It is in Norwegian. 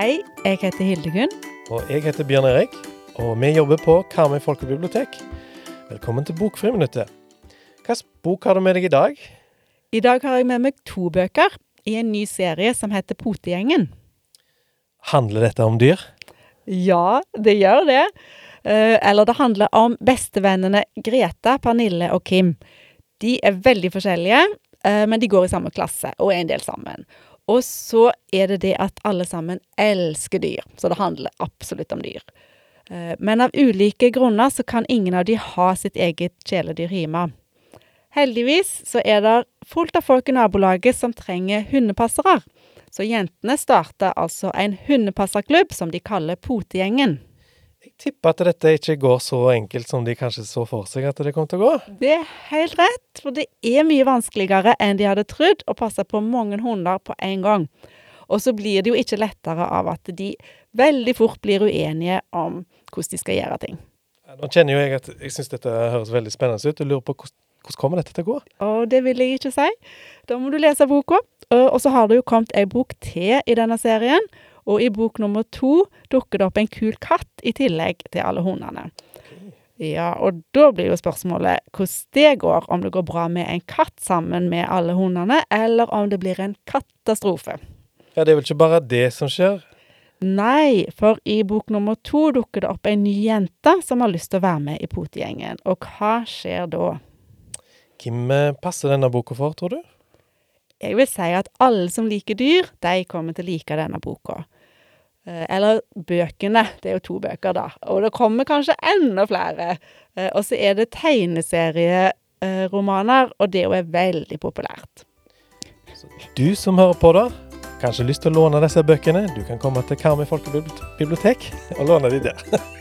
Hei, jeg heter Hildegunn. Og jeg heter Bjørn Erik, og vi jobber på Karmøy folkebibliotek. Velkommen til Bokfriminuttet. Hvilken bok har du med deg i dag? I dag har jeg med meg to bøker i en ny serie som heter Potegjengen. Handler dette om dyr? Ja, det gjør det. Eh, eller det handler om bestevennene Greta, Pernille og Kim. De er veldig forskjellige, eh, men de går i samme klasse og er en del sammen. Og så er det det at alle sammen elsker dyr, så det handler absolutt om dyr. Eh, Men av ulike grunner så kan ingen av de ha sitt eget kjæledyr hjemme. Heldigvis så er det fullt av folk i nabolaget som trenger hundepassere. Så jentene starter altså en hundepasserklubb som de kaller Potegjengen. Jeg tipper at dette ikke går så enkelt som de kanskje så for seg at det kom til å gå. Det er helt rett, for det er mye vanskeligere enn de hadde trodd å passe på mange hunder på en gang. Og så blir det jo ikke lettere av at de veldig fort blir uenige om hvordan de skal gjøre ting. Nå kjenner jo jeg at jeg syns dette høres veldig spennende ut, og lurer på hvordan, hvordan kommer dette til å gå? Og det vil jeg ikke si. Da må du lese boka. Og så har det jo kommet ei bok til i denne serien. Og i bok nummer to dukker det opp en kul katt i tillegg til alle hundene. Ja, og da blir jo spørsmålet hvordan det går, om det går bra med en katt sammen med alle hundene, eller om det blir en katastrofe. Ja, det er vel ikke bare det som skjer? Nei, for i bok nummer to dukker det opp ei ny jente som har lyst til å være med i Potegjengen. Og hva skjer da? Hvem passer denne boka for, tror du? Jeg vil si at alle som liker dyr, de kommer til å like denne boka. Eh, Eller bøkene. Det er jo to bøker, da. Og det kommer kanskje enda flere. Eh, Og så er det tegneserieromaner, og det er jo veldig populært. Du som hører på da, kanskje lyst til å låne disse bøkene. Du kan komme til Karmøy folkebibliotek og låne de der.